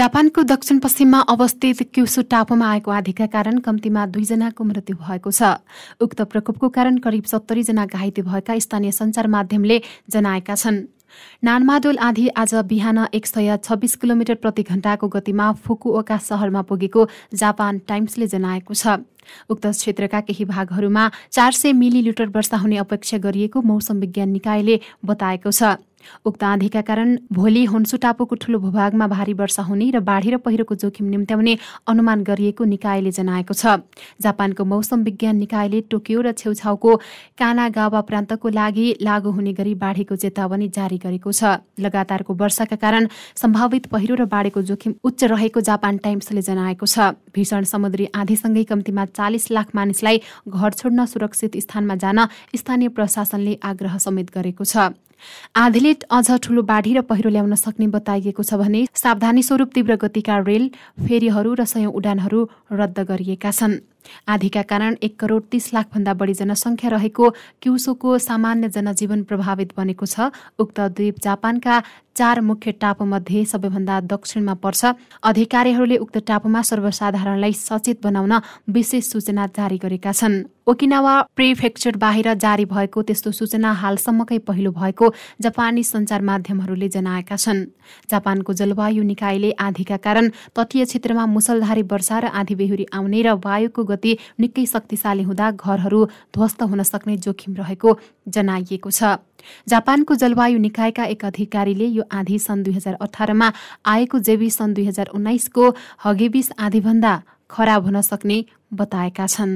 जापानको दक्षिण पश्चिममा अवस्थित क्युसु टापुमा आएको आधीका कारण कम्तीमा दुईजनाको मृत्यु भएको छ। उक्त प्रकोपको कारण करिब सत्तरीजना घाइते भएका स्थानीय सञ्चार माध्यमले जनाएका छन्। नानमाडोल आधी आज बिहान एक सय छब्बिस किलोमिटर प्रति घण्टाको गतिमा फुकुओका सहरमा पुगेको जापान टाइम्सले जनाएको छ। उक्त क्षेत्रका केही भागहरूमा चार सय मिलिलिटर वर्षा हुने अपेक्षा गरिएको मौसम विज्ञान निकायले बताएको छ। उक्त आँधीका कारण भोलि होन्सु टापुको ठूलो भूभागमा भारी वर्षा हुने र बाढी र पहिरोको जोखिम निम्त्याउने अनुमान गरिएको निकायले जनाएको छ। जापानको मौसम विज्ञान निकायले टोकियो र छेउछाउको कानागावा प्रान्तको लागि लागू हुने गरी बाढीको चेतावनी जारी गरेको छ। लगातारको वर्षाका कारण सम्भावित पहिरो र बाढीको जोखिम उच्च रहेको जापान टाइम्सले जनाएको छ। भीषण समुद्री आँधीसँगै कम्तीमा चालिस लाख मानिसलाई घर छोड्न सुरक्षित स्थानमा जान स्थानीय प्रशासनले आग्रह समेत गरेको छ। आँधीले अझ ठूलो बाढी र पहिरो ल्याउन सक्ने बताइएको छ भने सावधानी स्वरूप तीव्र गतिका रेल फेरीहरू र सयौं उडानहरू रद्द गरिएका छन्। आधीका कारण एक करोड तीस लाखभन्दा बढी जनसङ्ख्या रहेको क्युसोको सामान्य जनजीवन प्रभावित बनेको छ। उक्त द्वीप जापानका चार मुख्य टापुमध्ये सबैभन्दा दक्षिणमा पर्छ। अधिकारीहरूले उक्त टापुमा सर्वसाधारणलाई सचेत बनाउन विशेष सूचना जारी गरेका छन्। ओकिनावा प्रिफेक्चर बाहिर जारी भएको त्यस्तो सूचना हालसम्मकै पहिलो भएको जापानी सञ्चार माध्यमहरूले जनाएका छन्। जापानको जलवायु निकायले आधीका कारण तटीय क्षेत्रमा मुसलधारी वर्षा र आधी बेहुरी आउने र वायुको गति निकै शक्तिशाली हुँदा घरहरू ध्वस्त हुन सक्ने जोखिम रहेको जनाइएको छ। जापानको जलवायु निकायका एक अधिकारीले यो आधी सन् दुई हजार अठारमा आएको जेबी सन् दुई हजार उन्नाइसको हगेबिस आधीभन्दा खराब हुन सक्ने बताएका छन्।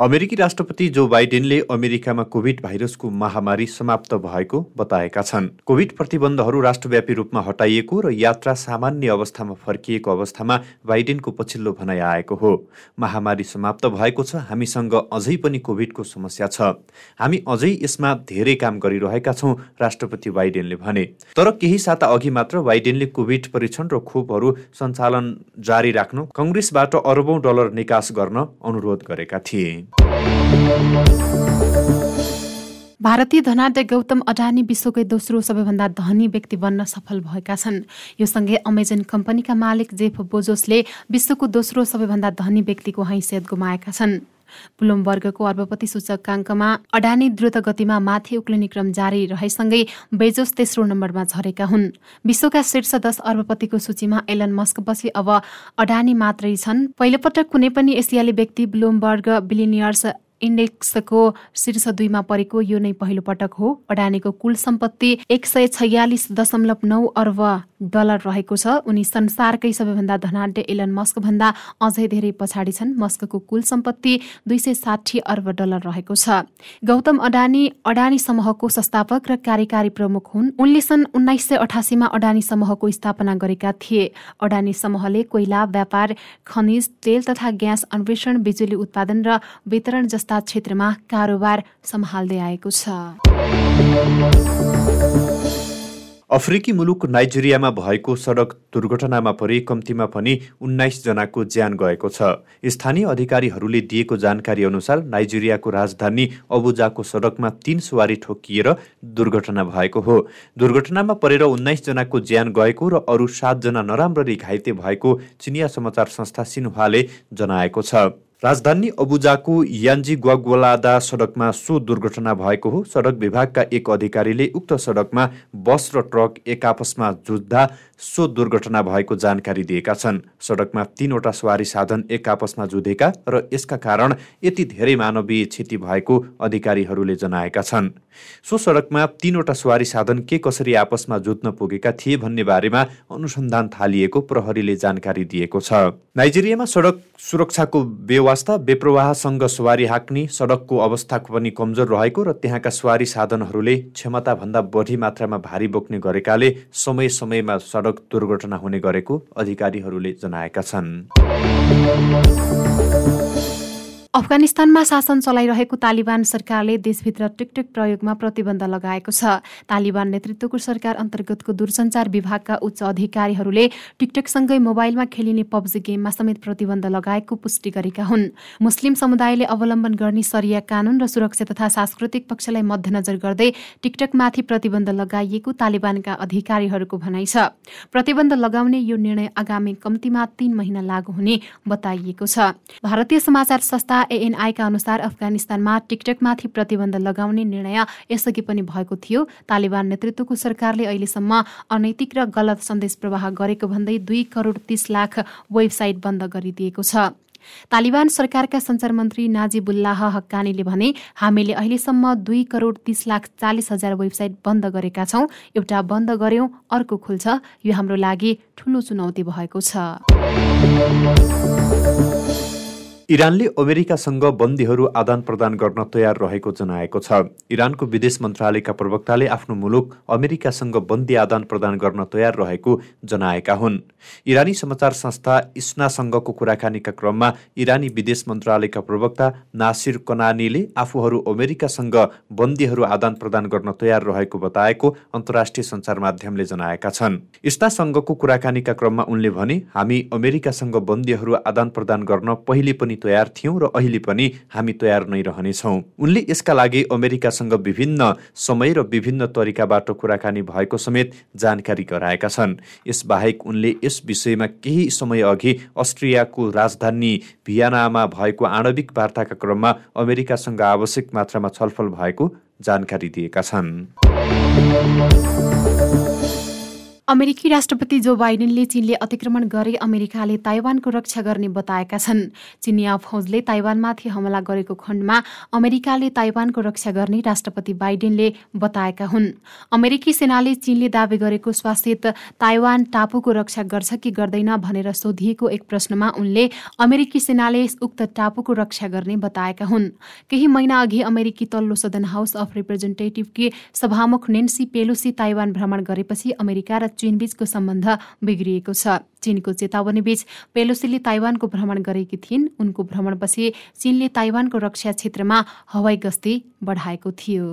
अमेरिकी राष्ट्रपति जो बाइडेनले अमेरिकामा कोभिड भाइरसको महामारी समाप्त भएको बताएका छन्। कोभिड प्रतिबन्धहरू राष्ट्रव्यापी रूपमा हटाइएको र यात्रा सामान्य अवस्थामा फर्किएको अवस्थामा बाइडेनको पछिल्लो भनाइ आएको हो। महामारी समाप्त भएको छ हामीसँग अझै पनि कोभिडको समस्या छ। हामी अझै यसमा धेरै काम गरिरहेका छौँ राष्ट्रपति बाइडेनले भने। तर केही साता अघि मात्र बाइडेनले कोभिड परीक्षण र खोपहरू सञ्चालन जारी राख्नु कङ्ग्रेसबाट अरबौं डलर निकास गर्न अनुरोध गरेका थिए। भारतीय धनाढ्य गौतम अडानी विश्वकै दोस्रो सबैभन्दा धनी व्यक्ति बन्न सफल भएका छन्। यो सँगै अमेजन कम्पनीका मालिक जेफ बोजोसले विश्वको दोस्रो सबैभन्दा धनी व्यक्तिको हैसियत गुमाएका छन्। ब्लुमबर्गको अर्बपति सूचकाङ्कमा अडानी द्रुत गतिमा माथि उक्लिने क्रम जारी रहेसँगै बेजोस तेस्रो नम्बरमा झरेका हुन्। विश्वका शीर्ष दश अर्बपतिको सूचीमा एलन मस्कपछि अब अडानी मात्रै छन्। पहिलोपटक कुनै पनि एसियाली व्यक्ति ब्लुमबर्ग बिलिनियर्स इन्डेक्सको शीर्ष दुईमा परेको यो नै पहिलो पटक हो। अडानीको कुल सम्पत्ति एक सय छयालिस दशमलव नौ अर्ब डलर रहेको छ। उनी संसारकै सबैभन्दा धनाढ्य एलन मस्क भन्दा अझै धेरै पछाडि छन्। मस्कको कुल सम्पत्ति दुई सय साठी अर्ब डलर रहेको छ। गौतम अडानी अडानी समूहको संस्थापक र कार्यकारी प्रमुख हुन्। उनले सन् उन्नाइस सय अठासीमा अडानी समूहको स्थापना गरेका थिए। अडानी समूहले कोइला व्यापार खनिज तेल तथा ग्यास अन्वेषण बिजुली उत्पादन र वितरण जस्ता क्षेत्रमा कारोबार सम्हाल्दै आएको छ। अफ्रिकी मुलुक नाइजेरियामा भएको सडक दुर्घटनामा परि कम्तीमा पनि उन्नाइस जनाको ज्यान गएको छ। स्थानीय अधिकारीहरूले दिएको जानकारी अनुसार नाइजेरियाको राजधानी अबुजाको सडकमा तीन सवारी ठोकिएर दुर्घटना भएको हो। दुर्घटनामा परेर उन्नाइस जनाको ज्यान गएको र अरू सातजना नराम्ररी घाइते भएको चिनिया समाचार संस्था सिन्हाले जनाएको छ। राजधानी अबुजाको यान्जी ग्वाग्वलादा सडकमा सो दुर्घटना भएको हो। सडक विभागका एक अधिकारीले उक्त सडकमा बस र ट्रक एक आपसमा जुझ्दा सो दुर्घटना भएको जानकारी दिएका छन्। सडकमा तीनवटा सवारी साधन एक आपसमा जुधेका र यसका कारण यति धेरै मानवीय क्षति भएको अधिकारीहरूले जनाएका छन्। सो सडकमा तीनवटा सवारी साधन के कसरी आपसमा जुत्न पुगेका थिए भन्ने बारेमा अनुसन्धान थालिएको प्रहरीले जानकारी दिएको छ। नाइजेरियामा सडक सुरक्षाको व्यवस्था बेप्रवाहसँग सवारी हाँक्ने सडकको अवस्था पनि कमजोर रहेको र त्यहाँका सवारी साधनहरूले क्षमताभन्दा बढी मात्रामा भारी बोक्ने गरेकाले समय समयमा सडक दुर्घटना हुने गरेको अधिकारीहरूले जनाएका छन्। अफगानिस्तानमा शासन चलाइरहेको तालिबान सरकारले देशभित्र टिकटक प्रयोगमा प्रतिबन्ध लगाएको छ। तालिबान नेतृत्वको सरकार अन्तर्गतको दूरसञ्चार विभागका उच्च अधिकारीहरूले टिकटकसँगै मोबाइलमा खेलिने पब्जी गेममा समेत प्रतिबन्ध लगाएको पुष्टि गरेका हुन्। मुस्लिम समुदायले अवलम्बन गर्ने सरिया कानून र सुरक्षा तथा सांस्कृतिक पक्षलाई मध्यनजर गर्दै टिकटकमाथि प्रतिबन्ध लगाइएको तालिबानका अधिकारीहरूको भनाइ छ। प्रतिबन्ध लगाउने यो निर्णय आगामी कम्तीमा तीन महिना लागू हुने बताइएको छ। भारतीय समाचार संस्था एएनआईका अनुसार अफगानिस्तानमा टिकटकमाथि प्रतिबन्ध लगाउने निर्णय यसअघि पनि भएको थियो। तालिबान नेतृत्वको सरकारले अहिलेसम्म अनैतिक र गलत सन्देश प्रवाह गरेको भन्दै दुई करोड तीस लाख वेबसाइट बन्द गरिदिएको छ। तालिबान सरकारका सञ्चार मन्त्री नाजिबुल्लाह हक्कानीले भने हामीले अहिलेसम्म दुई करोड तीस लाख चालिस हजार वेबसाइट बन्द गरेका छौँ। एउटा बन्द गर्यौं अर्को खुल्छ। यो हाम्रो लागि ठूलो चुनौती भएको छ। इरानले अमेरिकासँग बन्दीहरू आदान प्रदान गर्न तयार रहेको जनाएको छ। इरानको विदेश मन्त्रालयका प्रवक्ताले आफ्नो मुलुक अमेरिकासँग बन्दी आदान प्रदान गर्न तयार रहेको जनाएका हुन्। इरानी समाचार संस्था इस्नासँगको कुराकानीका क्रममा इरानी विदेश मन्त्रालयका प्रवक्ता नासिर कनानीले आफूहरू अमेरिकासँग बन्दीहरू आदान प्रदान गर्न तयार रहेको बताएको अन्तर्राष्ट्रिय सञ्चार माध्यमले जनाएका छन्। इस्नासँगको कुराकानीका क्रममा उनले भने हामी अमेरिकासँग बन्दीहरू आदान प्रदान गर्न पहिले पनि तयार थियौँ र अहिले पनि हामी तयार नै रहनेछौँ। उनले यसका लागि अमेरिकासँग विभिन्न समय र विभिन्न तरिकाबाट कुराकानी भएको समेत जानकारी गराएका छन्। यसबाहेक उनले यस विषयमा केही समय अघि अस्ट्रियाको राजधानी भियानामा भएको आणविक वार्ताका क्रममा अमेरिकासँग आवश्यक मात्रामा छलफल भएको जानकारी दिएका छन्। अमेरिकी राष्ट्रपति जो बाइडेनले चीनले अतिक्रमण गरे अमेरिकाले ताइवानको रक्षा गर्ने बताएका छन्। चिनिया फौजले ताइवानमाथि हमला गरेको खण्डमा अमेरिकाले ताइवानको रक्षा गर्ने राष्ट्रपति बाइडेनले बताएका हुन्। अमेरिकी सेनाले चीनले दावी गरेको स्वासित ताइवान टापुको रक्षा गर्छ कि गर्दैन भनेर सोधिएको एक प्रश्नमा उनले अमेरिकी सेनाले उक्त टापुको रक्षा गर्ने बताएका हुन्। केही महिना अघि अमेरिकी तल्लो सदन हाउस अफ रिप्रेजेन्टेटिभकी सभामुख नेन्सी पेलोसी ताइवान भ्रमण गरेपछि अमेरिका र चीनबीचको सम्बन्ध बिग्रिएको छ। चीनको चेतावनी बीच पेलोसीले ताइवानको भ्रमण गरेकी थिइन्। उनको भ्रमणपछि चीनले ताइवानको रक्षा क्षेत्रमा हवाई गस्ती बढाएको थियो।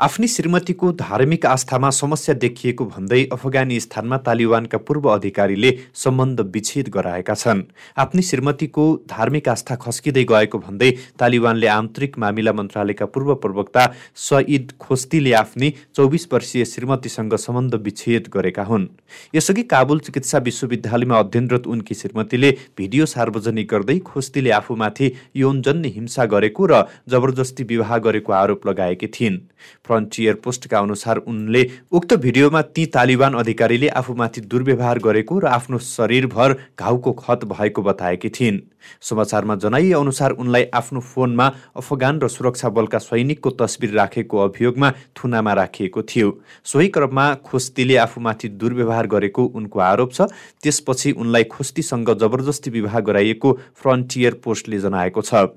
आफ्नी श्रीमतीको धार्मिक आस्थामा समस्या देखिएको भन्दै अफगानिस्तानमा तालिबानका पूर्व अधिकारीले सम्बन्ध विच्छेद गराएका छन्। आफ्नी श्रीमतीको धार्मिक आस्था खस्किँदै गएको भन्दै तालिबानले आन्तरिक मामिला मन्त्रालयका पूर्व प्रवक्ता सईद खोस्तीले आफ्नी चौबिस वर्षीय श्रीमतीसँग सम्बन्ध विच्छेद गरेका हुन्। यसअघि काबुल चिकित्सा विश्वविद्यालयमा अध्ययनरत उनकी श्रीमतीले भिडियो सार्वजनिक गर्दै खोस्तीले आफूमाथि यौनजन्य हिंसा गरेको र जबरजस्ती विवाह गरेको आरोप लगाएकी थिइन्। फ्रन्टियर पोस्टका अनुसार उनले उक्त भिडियोमा ती तालिबान अधिकारीले आफूमाथि दुर्व्यवहार गरेको र आफ्नो शरीरभर घाउको खत भएको बताएकी थिइन्। समाचारमा जनाइए अनुसार उनलाई आफ्नो फोनमा अफगान र सुरक्षा बलका सैनिकको तस्बिर राखेको अभियोगमा थुनामा राखिएको थियो। सोही क्रममा खोस्तीले आफूमाथि दुर्व्यवहार गरेको उनको आरोप छ। त्यसपछि उनलाई खोस्तीसँग जबरजस्ती विवाह गराइएको फ्रन्टियर पोस्टले जनाएको छ।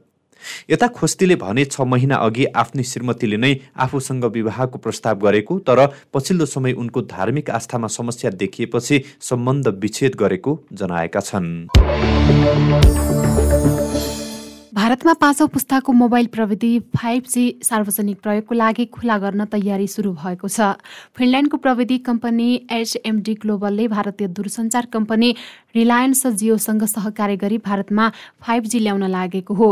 यता खोस्तीले भने छ महिना अघि आफ्नी श्रीमतीले नै आफूसँग विवाहको प्रस्ताव गरेको तर पछिल्लो समय उनको धार्मिक आस्थामा समस्या देखिएपछि सम्बन्ध विच्छेद गरेको जनाएका छन्। भारतमा पाँचौँ पुस्ताको मोबाइल प्रविधि फाइभ जी सार्वजनिक प्रयोगको लागि खुला गर्न तयारी सुरु भएको छ। फिनल्यान्डको प्रविधि कम्पनी एचएमडी ग्लोबलले भारतीय दूरसञ्चार कम्पनी रिलायन्स जियोसँग सहकार्य गरी भारतमा फाइभ जी ल्याउन लागेको हो।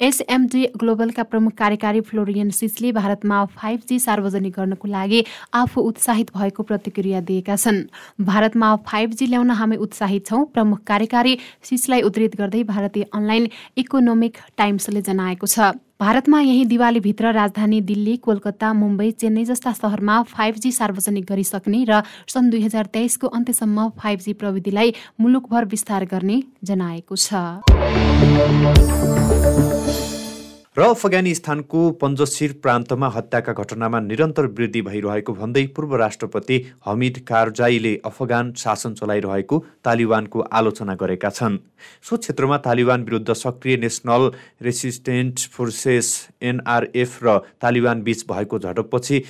एसएमडी ग्लोबलका प्रमुख कार्यकारी फ्लोरियन सिसले भारतमा फाइभ जी सार्वजनिक गर्नको लागि आफू उत्साहित भएको प्रतिक्रिया दिएका छन्। भारतमा फाइभ जी ल्याउन हामी उत्साहित छौँ प्रमुख कार्यकारी सिसलाई उद्धित गर्दै भारतीय अनलाइन इकोनोमिक टाइम्सले जनाएको छ। भारतमा यही दिवालीभित्र राजधानी दिल्ली कोलकाता मुम्बई चेन्नई जस्ता सहरमा फाइभ जी सार्वजनिक गरिसक्ने र सन् दुई हजार तेइसको अन्त्यसम्म फाइभ जी प्रविधिलाई मुलुकभर विस्तार गर्ने जनाएको छ। र अफगानिस्तानको पन्जसिर प्रान्तमा हत्याका घटनामा निरन्तर वृद्धि भइरहेको भन्दै पूर्व राष्ट्रपति हमिद कारजाईले अफगान शासन चलाइरहेको तालिबानको आलोचना गरेका छन्। सो क्षेत्रमा तालिबान विरुद्ध सक्रिय नेसनल रेसिस्टेन्ट फोर्सेस एनआरएफ र तालिबान बीच भएको झडपपछि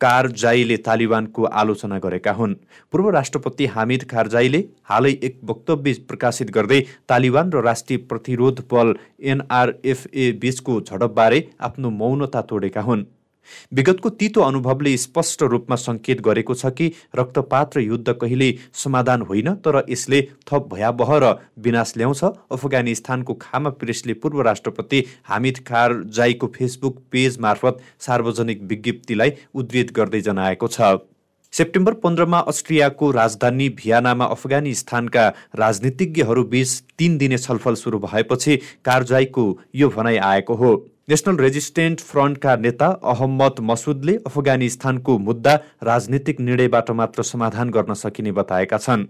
कारजाईले तालिबानको आलोचना गरेका हुन्। पूर्व राष्ट्रपति हामिद कारजाईले हालै एक वक्तव्य प्रकाशित गर्दै तालिबान र राष्ट्रिय प्रतिरोध बल एनआरएफए बीचको झडपबारे आफ्नो मौनता तोडेका हुन्। विगतको तितो अनुभवले स्पष्ट रूपमा सङ्केत गरेको छ कि रक्तपात र युद्ध कहिल्यै समाधान होइन तर यसले थप भयावह र विनाश ल्याउँछ। अफगानिस्तानको खामा प्रेसले पूर्व राष्ट्रपति हामिद खारजाईको फेसबुक पेज मार्फत सार्वजनिक विज्ञप्तिलाई उद्धित गर्दै जनाएको छ। सेप्टेम्बर पन्ध्रमा अस्ट्रियाको राजधानी भियानामा अफगानिस्तानका राजनीतिज्ञहरू बीच तीन दिने छलफल सुरु भएपछि कारजाईको यो भनाइ आएको हो। नेसनल रेजिस्टेन्ट फ्रन्टका नेता अहम्मद मसुदले अफगानिस्तानको मुद्दा राजनीतिक निर्णयबाट मात्र समाधान गर्न सकिने बताएका छन्।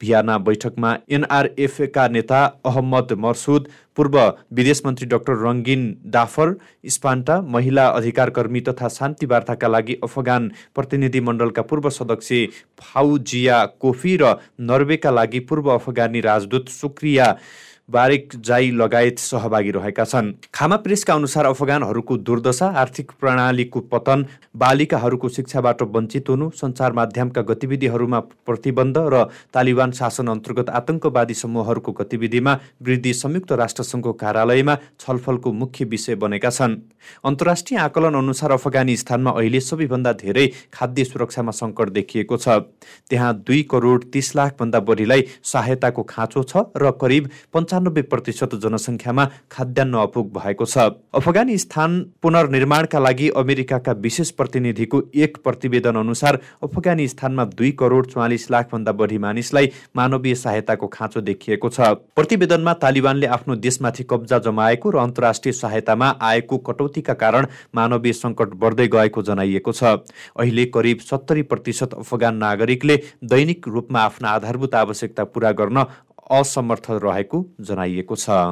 भियाना बैठकमा एनआरएफका नेता अहम्मद मसुद पूर्व विदेश मन्त्री डाक्टर रङ्गिन डाफर स्पान्टा महिला अधिकारकर्मी तथा शान्ति वार्ताका लागि अफगान प्रतिनिधिमण्डलका पूर्व सदस्य फाउजिया कोफी र नर्वेका लागि पूर्व अफगानी राजदूत सुक्रिया बारेक जाई लगायत सहभागी रहेका छन्। खामा प्रेसका अनुसार अफगानहरूको दुर्दशा आर्थिक प्रणालीको पतन बालिकाहरूको शिक्षाबाट वञ्चित हुनु सञ्चार माध्यमका गतिविधिहरूमा प्रतिबन्ध र तालिबान शासन अन्तर्गत आतंकवादी समूहहरूको गतिविधिमा वृद्धि संयुक्त राष्ट्रसङ्घको कार्यालयमा छलफलको मुख्य विषय बनेका छन्। अन्तर्राष्ट्रिय आकलन अनुसार अफगानिस्तानमा अहिले सबैभन्दा धेरै खाद्य सुरक्षामा सङ्कट देखिएको छ। त्यहाँ दुई करोड तिस लाखभन्दा बढीलाई सहायताको खाँचो छ र करिब पञ्चा पन्चानब्बे प्रतिशत जनसङ्ख्यामा खाद्यान्न अपुग भएको छ। अफगानिस्तान पुनर्निर्माणका लागि अमेरिकाका विशेष प्रतिनिधिको एक प्रतिवेदन अनुसार अफगानिस्तानमा दुई करोड चौवालिस लाखभन्दा बढी मानिसलाई मानवीय सहायताको खाँचो देखिएको छ। प्रतिवेदनमा तालिबानले आफ्नो देशमाथि कब्जा जमाएको र अन्तर्राष्ट्रिय सहायतामा आएको कटौतीका कारण मानवीय सङ्कट बढ्दै गएको जनाइएको छ। अहिले करिब सत्तरी प्रतिशत अफगान नागरिकले दैनिक रूपमा आफ्ना आधारभूत आवश्यकता पूरा गर्न असमर्थ रहेको जनाइएको छ।